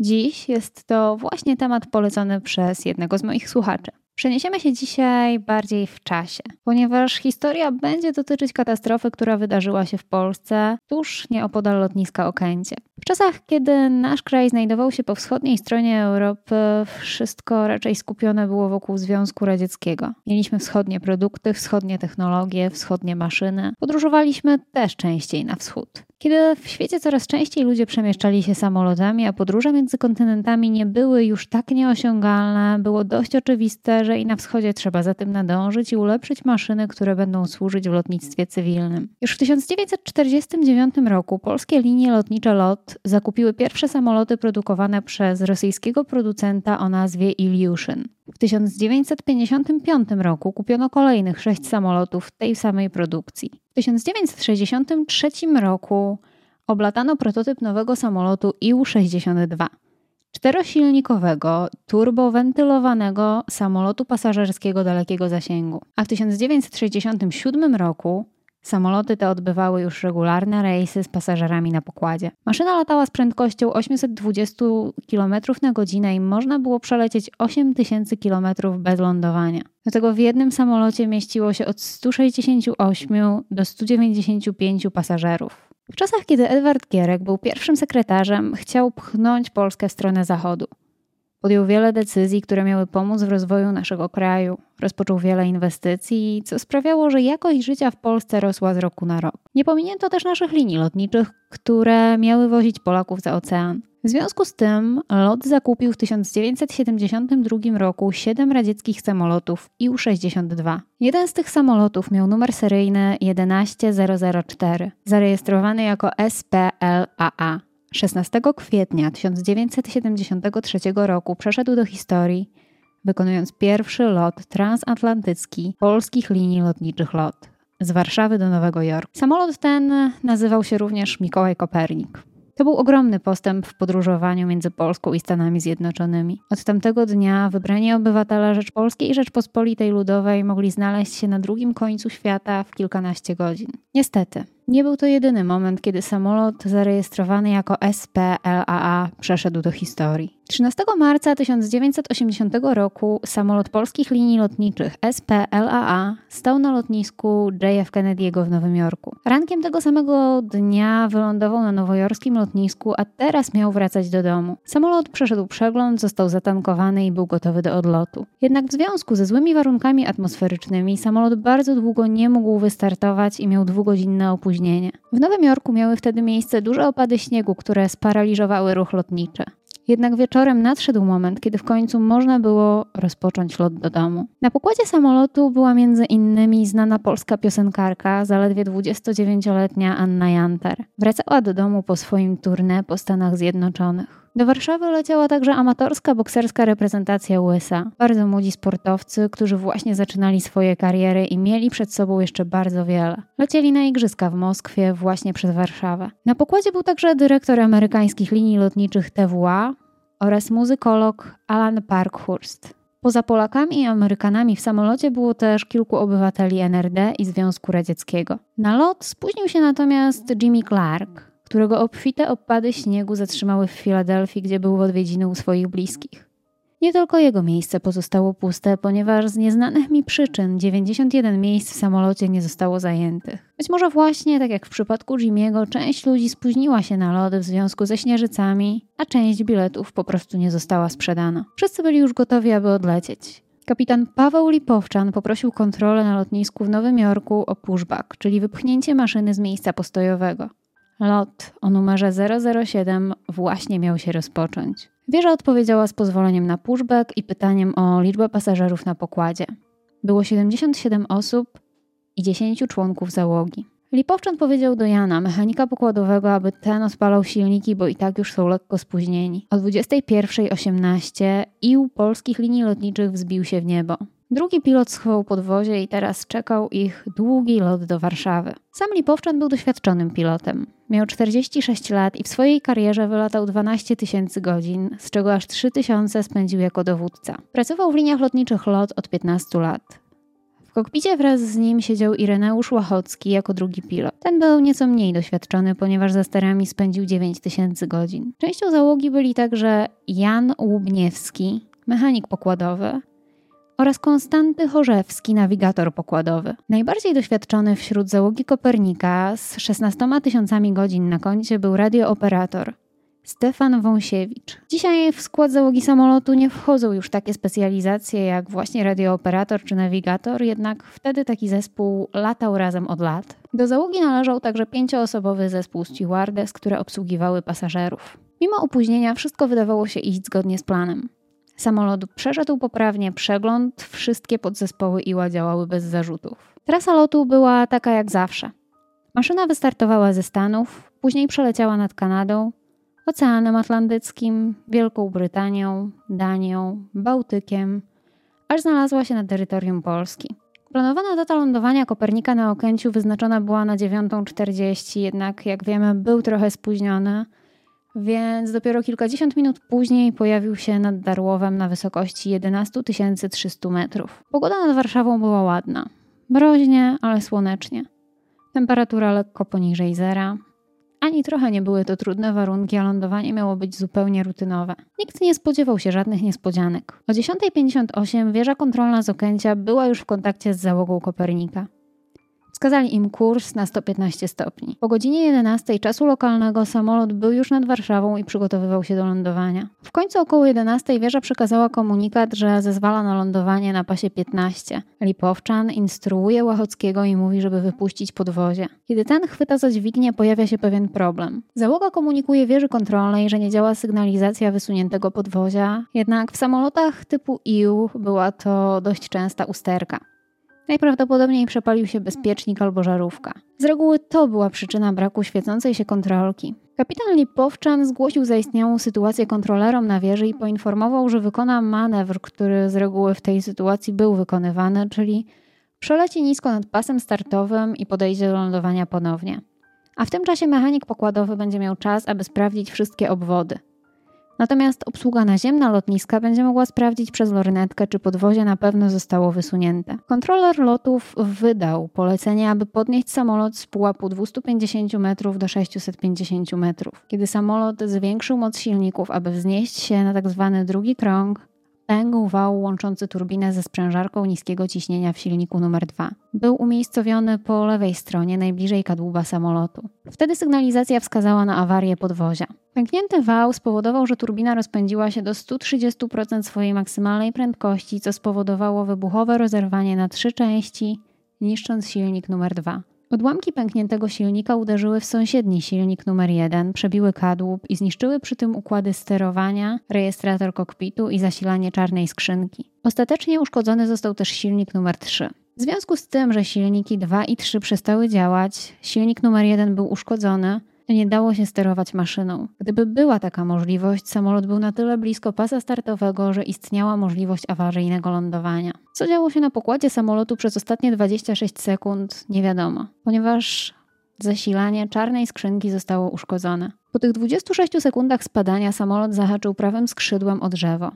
Dziś jest to właśnie temat polecony przez jednego z moich słuchaczy. Przeniesiemy się dzisiaj bardziej w czasie, ponieważ historia będzie dotyczyć katastrofy, która wydarzyła się w Polsce tuż nieopodal lotniska Okęcie. W czasach, kiedy nasz kraj znajdował się po wschodniej stronie Europy, wszystko raczej skupione było wokół Związku Radzieckiego. Mieliśmy wschodnie produkty, wschodnie technologie, wschodnie maszyny. Podróżowaliśmy też częściej na wschód. Kiedy w świecie coraz częściej ludzie przemieszczali się samolotami, a podróże między kontynentami nie były już tak nieosiągalne, było dość oczywiste, że i na wschodzie trzeba za tym nadążyć i ulepszyć maszyny, które będą służyć w lotnictwie cywilnym. Już w 1949 roku polskie linie lotnicze LOT zakupiły pierwsze samoloty produkowane przez rosyjskiego producenta o nazwie Ilyushin. W 1955 roku kupiono kolejnych sześć samolotów tej samej produkcji. W 1963 roku oblatano prototyp nowego samolotu IU-62 czterosilnikowego, turbowentylowanego samolotu pasażerskiego dalekiego zasięgu. A w 1967 roku Samoloty te odbywały już regularne rejsy z pasażerami na pokładzie. Maszyna latała z prędkością 820 km na godzinę i można było przelecieć 8000 km bez lądowania. Do tego w jednym samolocie mieściło się od 168 do 195 pasażerów. W czasach, kiedy Edward Gierek był pierwszym sekretarzem, chciał pchnąć Polskę w stronę zachodu. Podjął wiele decyzji, które miały pomóc w rozwoju naszego kraju. Rozpoczął wiele inwestycji, co sprawiało, że jakość życia w Polsce rosła z roku na rok. Nie pominięto też naszych linii lotniczych, które miały wozić Polaków za ocean. W związku z tym LOT zakupił w 1972 roku 7 radzieckich samolotów IU-62. Jeden z tych samolotów miał numer seryjny 11004, zarejestrowany jako SPLAA. 16 kwietnia 1973 roku przeszedł do historii, wykonując pierwszy lot transatlantycki polskich linii lotniczych LOT z Warszawy do Nowego Jorku. Samolot ten nazywał się również Mikołaj Kopernik. To był ogromny postęp w podróżowaniu między Polską i Stanami Zjednoczonymi. Od tamtego dnia wybrani obywatele Rzeczpolskiej i Rzeczpospolitej Ludowej mogli znaleźć się na drugim końcu świata w kilkanaście godzin. Niestety, nie był to jedyny moment, kiedy samolot zarejestrowany jako SPLAA przeszedł do historii. 13 marca 1980 roku samolot polskich linii lotniczych SPLAA stał na lotnisku JF Kennedy'ego w Nowym Jorku. Rankiem tego samego dnia wylądował na nowojorskim lotnisku, a teraz miał wracać do domu. Samolot przeszedł przegląd, został zatankowany i był gotowy do odlotu. Jednak w związku ze złymi warunkami atmosferycznymi samolot bardzo długo nie mógł wystartować i miał dwugodzinne opóźnienie. W Nowym Jorku miały wtedy miejsce duże opady śniegu, które sparaliżowały ruch lotniczy. Jednak wieczorem nadszedł moment, kiedy w końcu można było rozpocząć lot do domu. Na pokładzie samolotu była między innymi znana polska piosenkarka, zaledwie 29-letnia Anna Jantar. Wracała do domu po swoim tournée po Stanach Zjednoczonych. Do Warszawy leciała także amatorska bokserska reprezentacja USA. Bardzo młodzi sportowcy, którzy właśnie zaczynali swoje kariery i mieli przed sobą jeszcze bardzo wiele. Lecieli na igrzyska w Moskwie właśnie przez Warszawę. Na pokładzie był także dyrektor amerykańskich linii lotniczych TWA oraz muzykolog Alan Parkhurst. Poza Polakami i Amerykanami w samolocie było też kilku obywateli NRD i Związku Radzieckiego. Na lot spóźnił się natomiast Jimmy Clark, którego obfite opady śniegu zatrzymały w Filadelfii, gdzie był w odwiedziny u swoich bliskich. Nie tylko jego miejsce pozostało puste, ponieważ z nieznanych mi przyczyn 91 miejsc w samolocie nie zostało zajętych. Być może właśnie, tak jak w przypadku Jimmy'ego, część ludzi spóźniła się na lody w związku ze śnieżycami, a część biletów po prostu nie została sprzedana. Wszyscy byli już gotowi, aby odlecieć. Kapitan Paweł Lipowczan poprosił kontrolę na lotnisku w Nowym Jorku o pushback, czyli wypchnięcie maszyny z miejsca postojowego. Lot o numerze 007 właśnie miał się rozpocząć. Wieża odpowiedziała z pozwoleniem na pushback i pytaniem o liczbę pasażerów na pokładzie. Było 77 osób i 10 członków załogi. Lipowczan powiedział do Jana, mechanika pokładowego, aby ten odpalał silniki, bo i tak już są lekko spóźnieni. O 21.18 ił polskich linii lotniczych wzbił się w niebo. Drugi pilot schował podwozie i teraz czekał ich długi lot do Warszawy. Sam Lipowczan był doświadczonym pilotem. Miał 46 lat i w swojej karierze wylatał 12 tysięcy godzin, z czego aż 3 tysiące spędził jako dowódca. Pracował w liniach lotniczych LOT od 15 lat. W kokpicie wraz z nim siedział Ireneusz Łachocki jako drugi pilot. Ten był nieco mniej doświadczony, ponieważ za sterami spędził 9 tysięcy godzin. Częścią załogi byli także Jan Łubniewski, mechanik pokładowy, oraz Konstanty Chorzewski, nawigator pokładowy. Najbardziej doświadczony wśród załogi Kopernika z 16 tysiącami godzin na koncie był radiooperator Stefan Wąsiewicz. Dzisiaj w skład załogi samolotu nie wchodzą już takie specjalizacje jak właśnie radiooperator czy nawigator, jednak wtedy taki zespół latał razem od lat. Do załogi należał także pięcioosobowy zespół stewardes, które obsługiwały pasażerów. Mimo opóźnienia wszystko wydawało się iść zgodnie z planem. Samolot przeszedł poprawnie przegląd, wszystkie podzespoły Iła działały bez zarzutów. Trasa lotu była taka jak zawsze. Maszyna wystartowała ze Stanów, później przeleciała nad Kanadą, Oceanem Atlantyckim, Wielką Brytanią, Danią, Bałtykiem, aż znalazła się na terytorium Polski. Planowana data lądowania Kopernika na Okęciu wyznaczona była na 9.40, jednak jak wiemy był trochę spóźniony – więc dopiero kilkadziesiąt minut później pojawił się nad Darłowem na wysokości 11 300 metrów. Pogoda nad Warszawą była ładna. Mroźnie, ale słonecznie. Temperatura lekko poniżej zera. Ani trochę nie były to trudne warunki, a lądowanie miało być zupełnie rutynowe. Nikt nie spodziewał się żadnych niespodzianek. O 10.58 wieża kontrolna z Okęcia była już w kontakcie z załogą Kopernika. Wskazali im kurs na 115 stopni. Po godzinie 11 czasu lokalnego samolot był już nad Warszawą i przygotowywał się do lądowania. W końcu około 11 wieża przekazała komunikat, że zezwala na lądowanie na pasie 15. Lipowczan instruuje Łachockiego i mówi, żeby wypuścić podwozie. Kiedy ten chwyta za dźwignię, pojawia się pewien problem. Załoga komunikuje wieży kontrolnej, że nie działa sygnalizacja wysuniętego podwozia, jednak w samolotach typu IU była to dość częsta usterka. Najprawdopodobniej przepalił się bezpiecznik albo żarówka. Z reguły to była przyczyna braku świecącej się kontrolki. Kapitan Lipowczan zgłosił zaistniałą sytuację kontrolerom na wieży i poinformował, że wykona manewr, który z reguły w tej sytuacji był wykonywany, czyli przeleci nisko nad pasem startowym i podejdzie do lądowania ponownie. A w tym czasie mechanik pokładowy będzie miał czas, aby sprawdzić wszystkie obwody. Natomiast obsługa naziemna lotniska będzie mogła sprawdzić przez lornetkę, czy podwozie na pewno zostało wysunięte. Kontroler lotów wydał polecenie, aby podnieść samolot z pułapu 250 metrów do 650 metrów. Kiedy samolot zwiększył moc silników, aby wznieść się na tzw. Tak drugi krąg, pękł wał łączący turbinę ze sprężarką niskiego ciśnienia w silniku numer 2. Był umiejscowiony po lewej stronie, najbliżej kadłuba samolotu. Wtedy sygnalizacja wskazała na awarię podwozia. Pęknięty wał spowodował, że turbina rozpędziła się do 130% swojej maksymalnej prędkości, co spowodowało wybuchowe rozerwanie na trzy części, niszcząc silnik numer 2. Odłamki pękniętego silnika uderzyły w sąsiedni silnik numer 1, przebiły kadłub i zniszczyły przy tym układy sterowania, rejestrator kokpitu i zasilanie czarnej skrzynki. Ostatecznie uszkodzony został też silnik numer 3. W związku z tym, że silniki 2 i 3 przestały działać, silnik numer 1 był uszkodzony, nie dało się sterować maszyną. Gdyby była taka możliwość, samolot był na tyle blisko pasa startowego, że istniała możliwość awaryjnego lądowania. Co działo się na pokładzie samolotu przez ostatnie 26 sekund, nie wiadomo, ponieważ zasilanie czarnej skrzynki zostało uszkodzone. Po tych 26 sekundach spadania samolot zahaczył prawym skrzydłem o drzewo.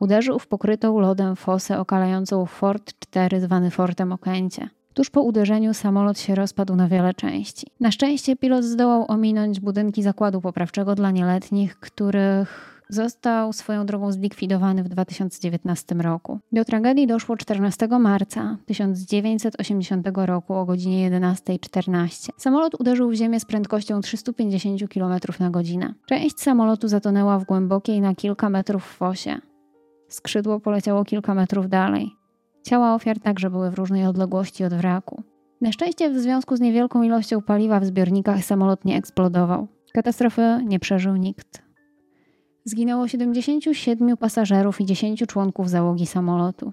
Uderzył w pokrytą lodem fosę okalającą Fort 4 zwany Fortem Okęcie. Tuż po uderzeniu samolot się rozpadł na wiele części. Na szczęście pilot zdołał ominąć budynki zakładu poprawczego dla nieletnich, których został swoją drogą zlikwidowany w 2019 roku. Do tragedii doszło 14 marca 1980 roku o godzinie 11.14. Samolot uderzył w ziemię z prędkością 350 km na godzinę. Część samolotu zatonęła w głębokiej na kilka metrów fosie. Skrzydło poleciało kilka metrów dalej. Ciała ofiar także były w różnej odległości od wraku. Na szczęście w związku z niewielką ilością paliwa w zbiornikach samolot nie eksplodował. Katastrofy nie przeżył nikt. Zginęło 77 pasażerów i 10 członków załogi samolotu.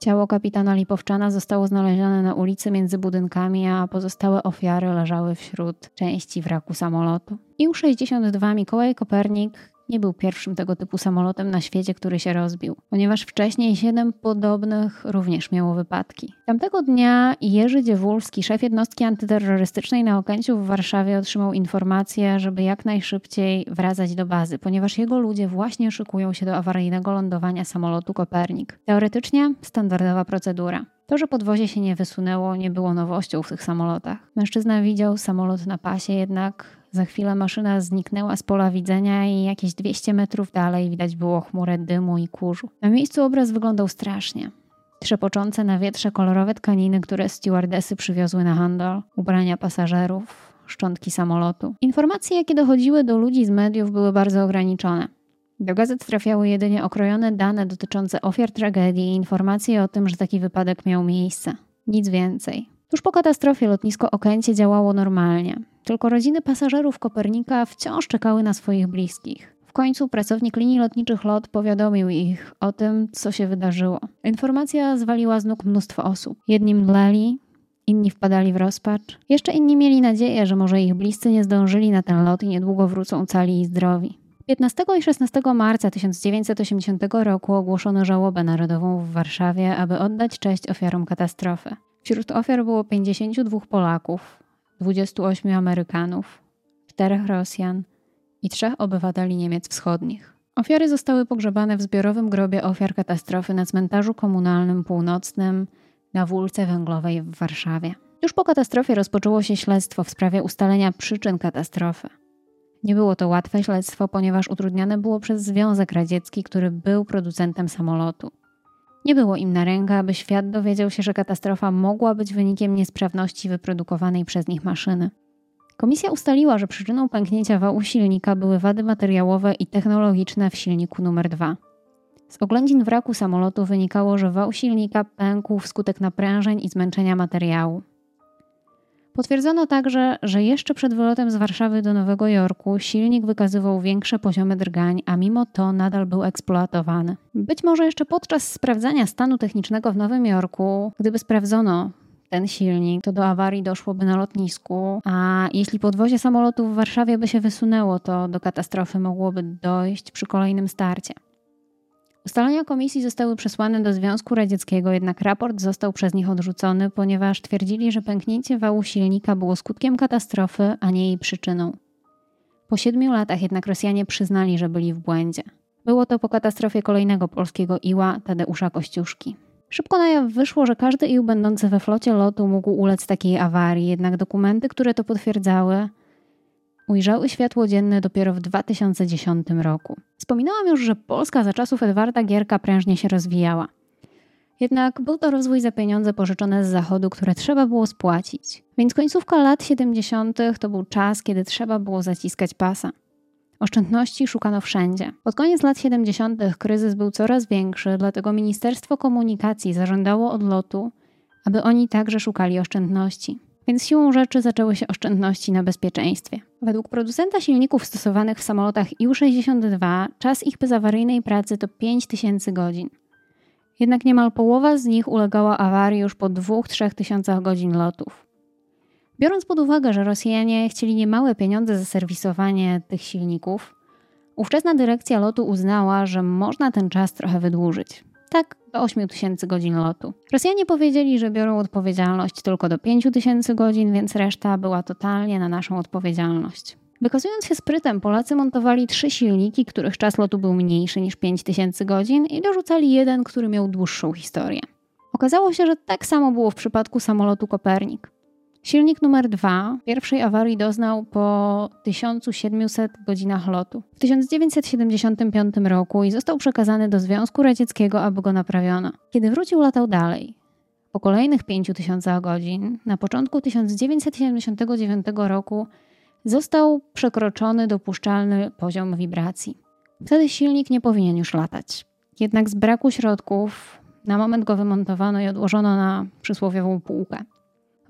Ciało kapitana Lipowczana zostało znalezione na ulicy między budynkami, a pozostałe ofiary leżały wśród części wraku samolotu. IU-62 Mikołaj Kopernik nie był pierwszym tego typu samolotem na świecie, który się rozbił, ponieważ wcześniej siedem podobnych również miało wypadki. Tamtego dnia Jerzy Dziewulski, szef jednostki antyterrorystycznej na Okęciu w Warszawie, otrzymał informację, żeby jak najszybciej wracać do bazy, ponieważ jego ludzie właśnie szykują się do awaryjnego lądowania samolotu Kopernik. Teoretycznie standardowa procedura. To, że podwozie się nie wysunęło, nie było nowością w tych samolotach. Mężczyzna widział samolot na pasie, jednak za chwilę maszyna zniknęła z pola widzenia i jakieś 200 metrów dalej widać było chmurę dymu i kurzu. Na miejscu obraz wyglądał strasznie. Trzepoczące na wietrze kolorowe tkaniny, które stewardesy przywiozły na handel, ubrania pasażerów, szczątki samolotu. Informacje, jakie dochodziły do ludzi z mediów, były bardzo ograniczone. Do gazet trafiały jedynie okrojone dane dotyczące ofiar tragedii i informacje o tym, że taki wypadek miał miejsce. Nic więcej. Tuż po katastrofie lotnisko Okęcie działało normalnie. Tylko rodziny pasażerów Kopernika wciąż czekały na swoich bliskich. W końcu pracownik linii lotniczych LOT powiadomił ich o tym, co się wydarzyło. Informacja zwaliła z nóg mnóstwo osób. Jedni mdleli, inni wpadali w rozpacz. Jeszcze inni mieli nadzieję, że może ich bliscy nie zdążyli na ten lot i niedługo wrócą cali i zdrowi. 15 i 16 marca 1980 roku ogłoszono żałobę narodową w Warszawie, aby oddać cześć ofiarom katastrofy. Wśród ofiar było 52 Polaków, 28 Amerykanów, 4 Rosjan i 3 obywateli Niemiec Wschodnich. Ofiary zostały pogrzebane w zbiorowym grobie ofiar katastrofy na cmentarzu komunalnym północnym na Wólce Węglowej w Warszawie. Już po katastrofie rozpoczęło się śledztwo w sprawie ustalenia przyczyn katastrofy. Nie było to łatwe śledztwo, ponieważ utrudniane było przez Związek Radziecki, który był producentem samolotu. Nie było im na rękę, aby świat dowiedział się, że katastrofa mogła być wynikiem niesprawności wyprodukowanej przez nich maszyny. Komisja ustaliła, że przyczyną pęknięcia wału silnika były wady materiałowe i technologiczne w silniku numer 2. Z oględzin wraku samolotu wynikało, że wał silnika pękł wskutek naprężeń i zmęczenia materiału. Potwierdzono także, że jeszcze przed wylotem z Warszawy do Nowego Jorku silnik wykazywał większe poziomy drgań, a mimo to nadal był eksploatowany. Być może jeszcze podczas sprawdzania stanu technicznego w Nowym Jorku, gdyby sprawdzono ten silnik, to do awarii doszłoby na lotnisku, a jeśli podwozie samolotu w Warszawie by się wysunęło, to do katastrofy mogłoby dojść przy kolejnym starcie. Ustalenia komisji zostały przesłane do Związku Radzieckiego, jednak raport został przez nich odrzucony, ponieważ twierdzili, że pęknięcie wału silnika było skutkiem katastrofy, a nie jej przyczyną. Po siedmiu latach jednak Rosjanie przyznali, że byli w błędzie. Było to po katastrofie kolejnego polskiego Iła, Tadeusza Kościuszki. Szybko na jaw wyszło, że każdy Ił będący we flocie lotu mógł ulec takiej awarii, jednak dokumenty, które to potwierdzały, ujrzały światło dzienne dopiero w 2010 roku. Wspominałam już, że Polska za czasów Edwarda Gierka prężnie się rozwijała. Jednak był to rozwój za pieniądze pożyczone z zachodu, które trzeba było spłacić. Więc końcówka lat 70. to był czas, kiedy trzeba było zaciskać pasa. Oszczędności szukano wszędzie. Pod koniec lat 70. kryzys był coraz większy, dlatego Ministerstwo Komunikacji zażądało od lotu, aby oni także szukali oszczędności więc siłą rzeczy zaczęły się oszczędności na bezpieczeństwie. Według producenta silników stosowanych w samolotach IU-62 czas ich bezawaryjnej pracy to 5000 godzin. Jednak niemal połowa z nich ulegała awarii już po 2-3 tysiącach godzin lotów. Biorąc pod uwagę, że Rosjanie chcieli niemałe pieniądze za serwisowanie tych silników, ówczesna dyrekcja lotu uznała, że można ten czas trochę wydłużyć. Tak, do 8 tysięcy godzin lotu. Rosjanie powiedzieli, że biorą odpowiedzialność tylko do 5 tysięcy godzin, więc reszta była totalnie na naszą odpowiedzialność. Wykazując się sprytem, Polacy montowali trzy silniki, których czas lotu był mniejszy niż 5000 godzin i dorzucali jeden, który miał dłuższą historię. Okazało się, że tak samo było w przypadku samolotu Kopernik. Silnik numer 2 pierwszej awarii doznał po 1700 godzinach lotu w 1975 roku i został przekazany do Związku Radzieckiego, aby go naprawiono. Kiedy wrócił, latał dalej. Po kolejnych 5000 godzin, na początku 1979 roku, został przekroczony dopuszczalny poziom wibracji. Wtedy silnik nie powinien już latać. Jednak z braku środków na moment go wymontowano i odłożono na przysłowiową półkę.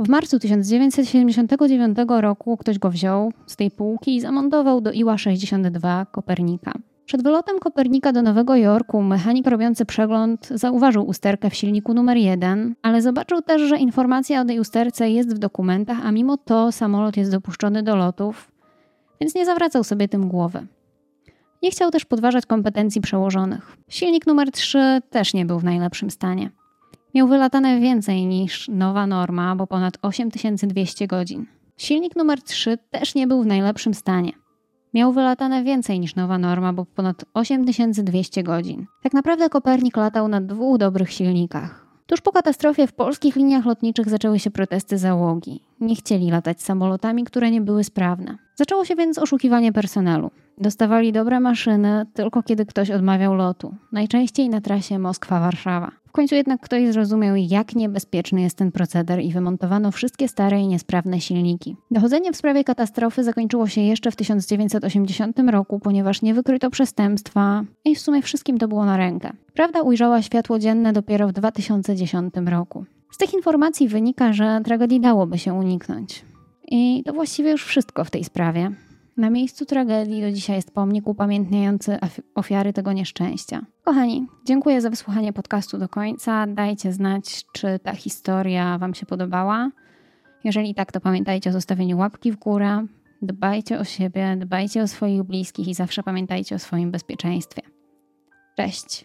W marcu 1979 roku ktoś go wziął z tej półki i zamontował do Iła-62 Kopernika. Przed wylotem Kopernika do Nowego Jorku mechanik robiący przegląd zauważył usterkę w silniku numer 1, ale zobaczył też, że informacja o tej usterce jest w dokumentach, a mimo to samolot jest dopuszczony do lotów, więc nie zawracał sobie tym głowy. Nie chciał też podważać kompetencji przełożonych. Silnik numer 3 też nie był w najlepszym stanie. Miał wylatane więcej niż nowa norma, bo ponad 8200 godzin. Silnik numer 3 też nie był w najlepszym stanie. Miał wylatane więcej niż nowa norma, bo ponad 8200 godzin. Tak naprawdę Kopernik latał na dwóch dobrych silnikach. Tuż po katastrofie w polskich liniach lotniczych zaczęły się protesty załogi. Nie chcieli latać samolotami, które nie były sprawne. Zaczęło się więc oszukiwanie personelu. Dostawali dobre maszyny tylko kiedy ktoś odmawiał lotu, najczęściej na trasie Moskwa-Warszawa. Końcu jednak ktoś zrozumiał, jak niebezpieczny jest ten proceder i wymontowano wszystkie stare i niesprawne silniki. Dochodzenie w sprawie katastrofy zakończyło się jeszcze w 1980 roku, ponieważ nie wykryto przestępstwa i w sumie wszystkim to było na rękę. Prawda ujrzała światło dzienne dopiero w 2010 roku. Z tych informacji wynika, że tragedii dałoby się uniknąć. I to właściwie już wszystko w tej sprawie. Na miejscu tragedii do dzisiaj jest pomnik upamiętniający ofiary tego nieszczęścia. Kochani, dziękuję za wysłuchanie podcastu do końca. Dajcie znać, czy ta historia Wam się podobała. Jeżeli tak, to pamiętajcie o zostawieniu łapki w górę. Dbajcie o siebie, dbajcie o swoich bliskich i zawsze pamiętajcie o swoim bezpieczeństwie. Cześć!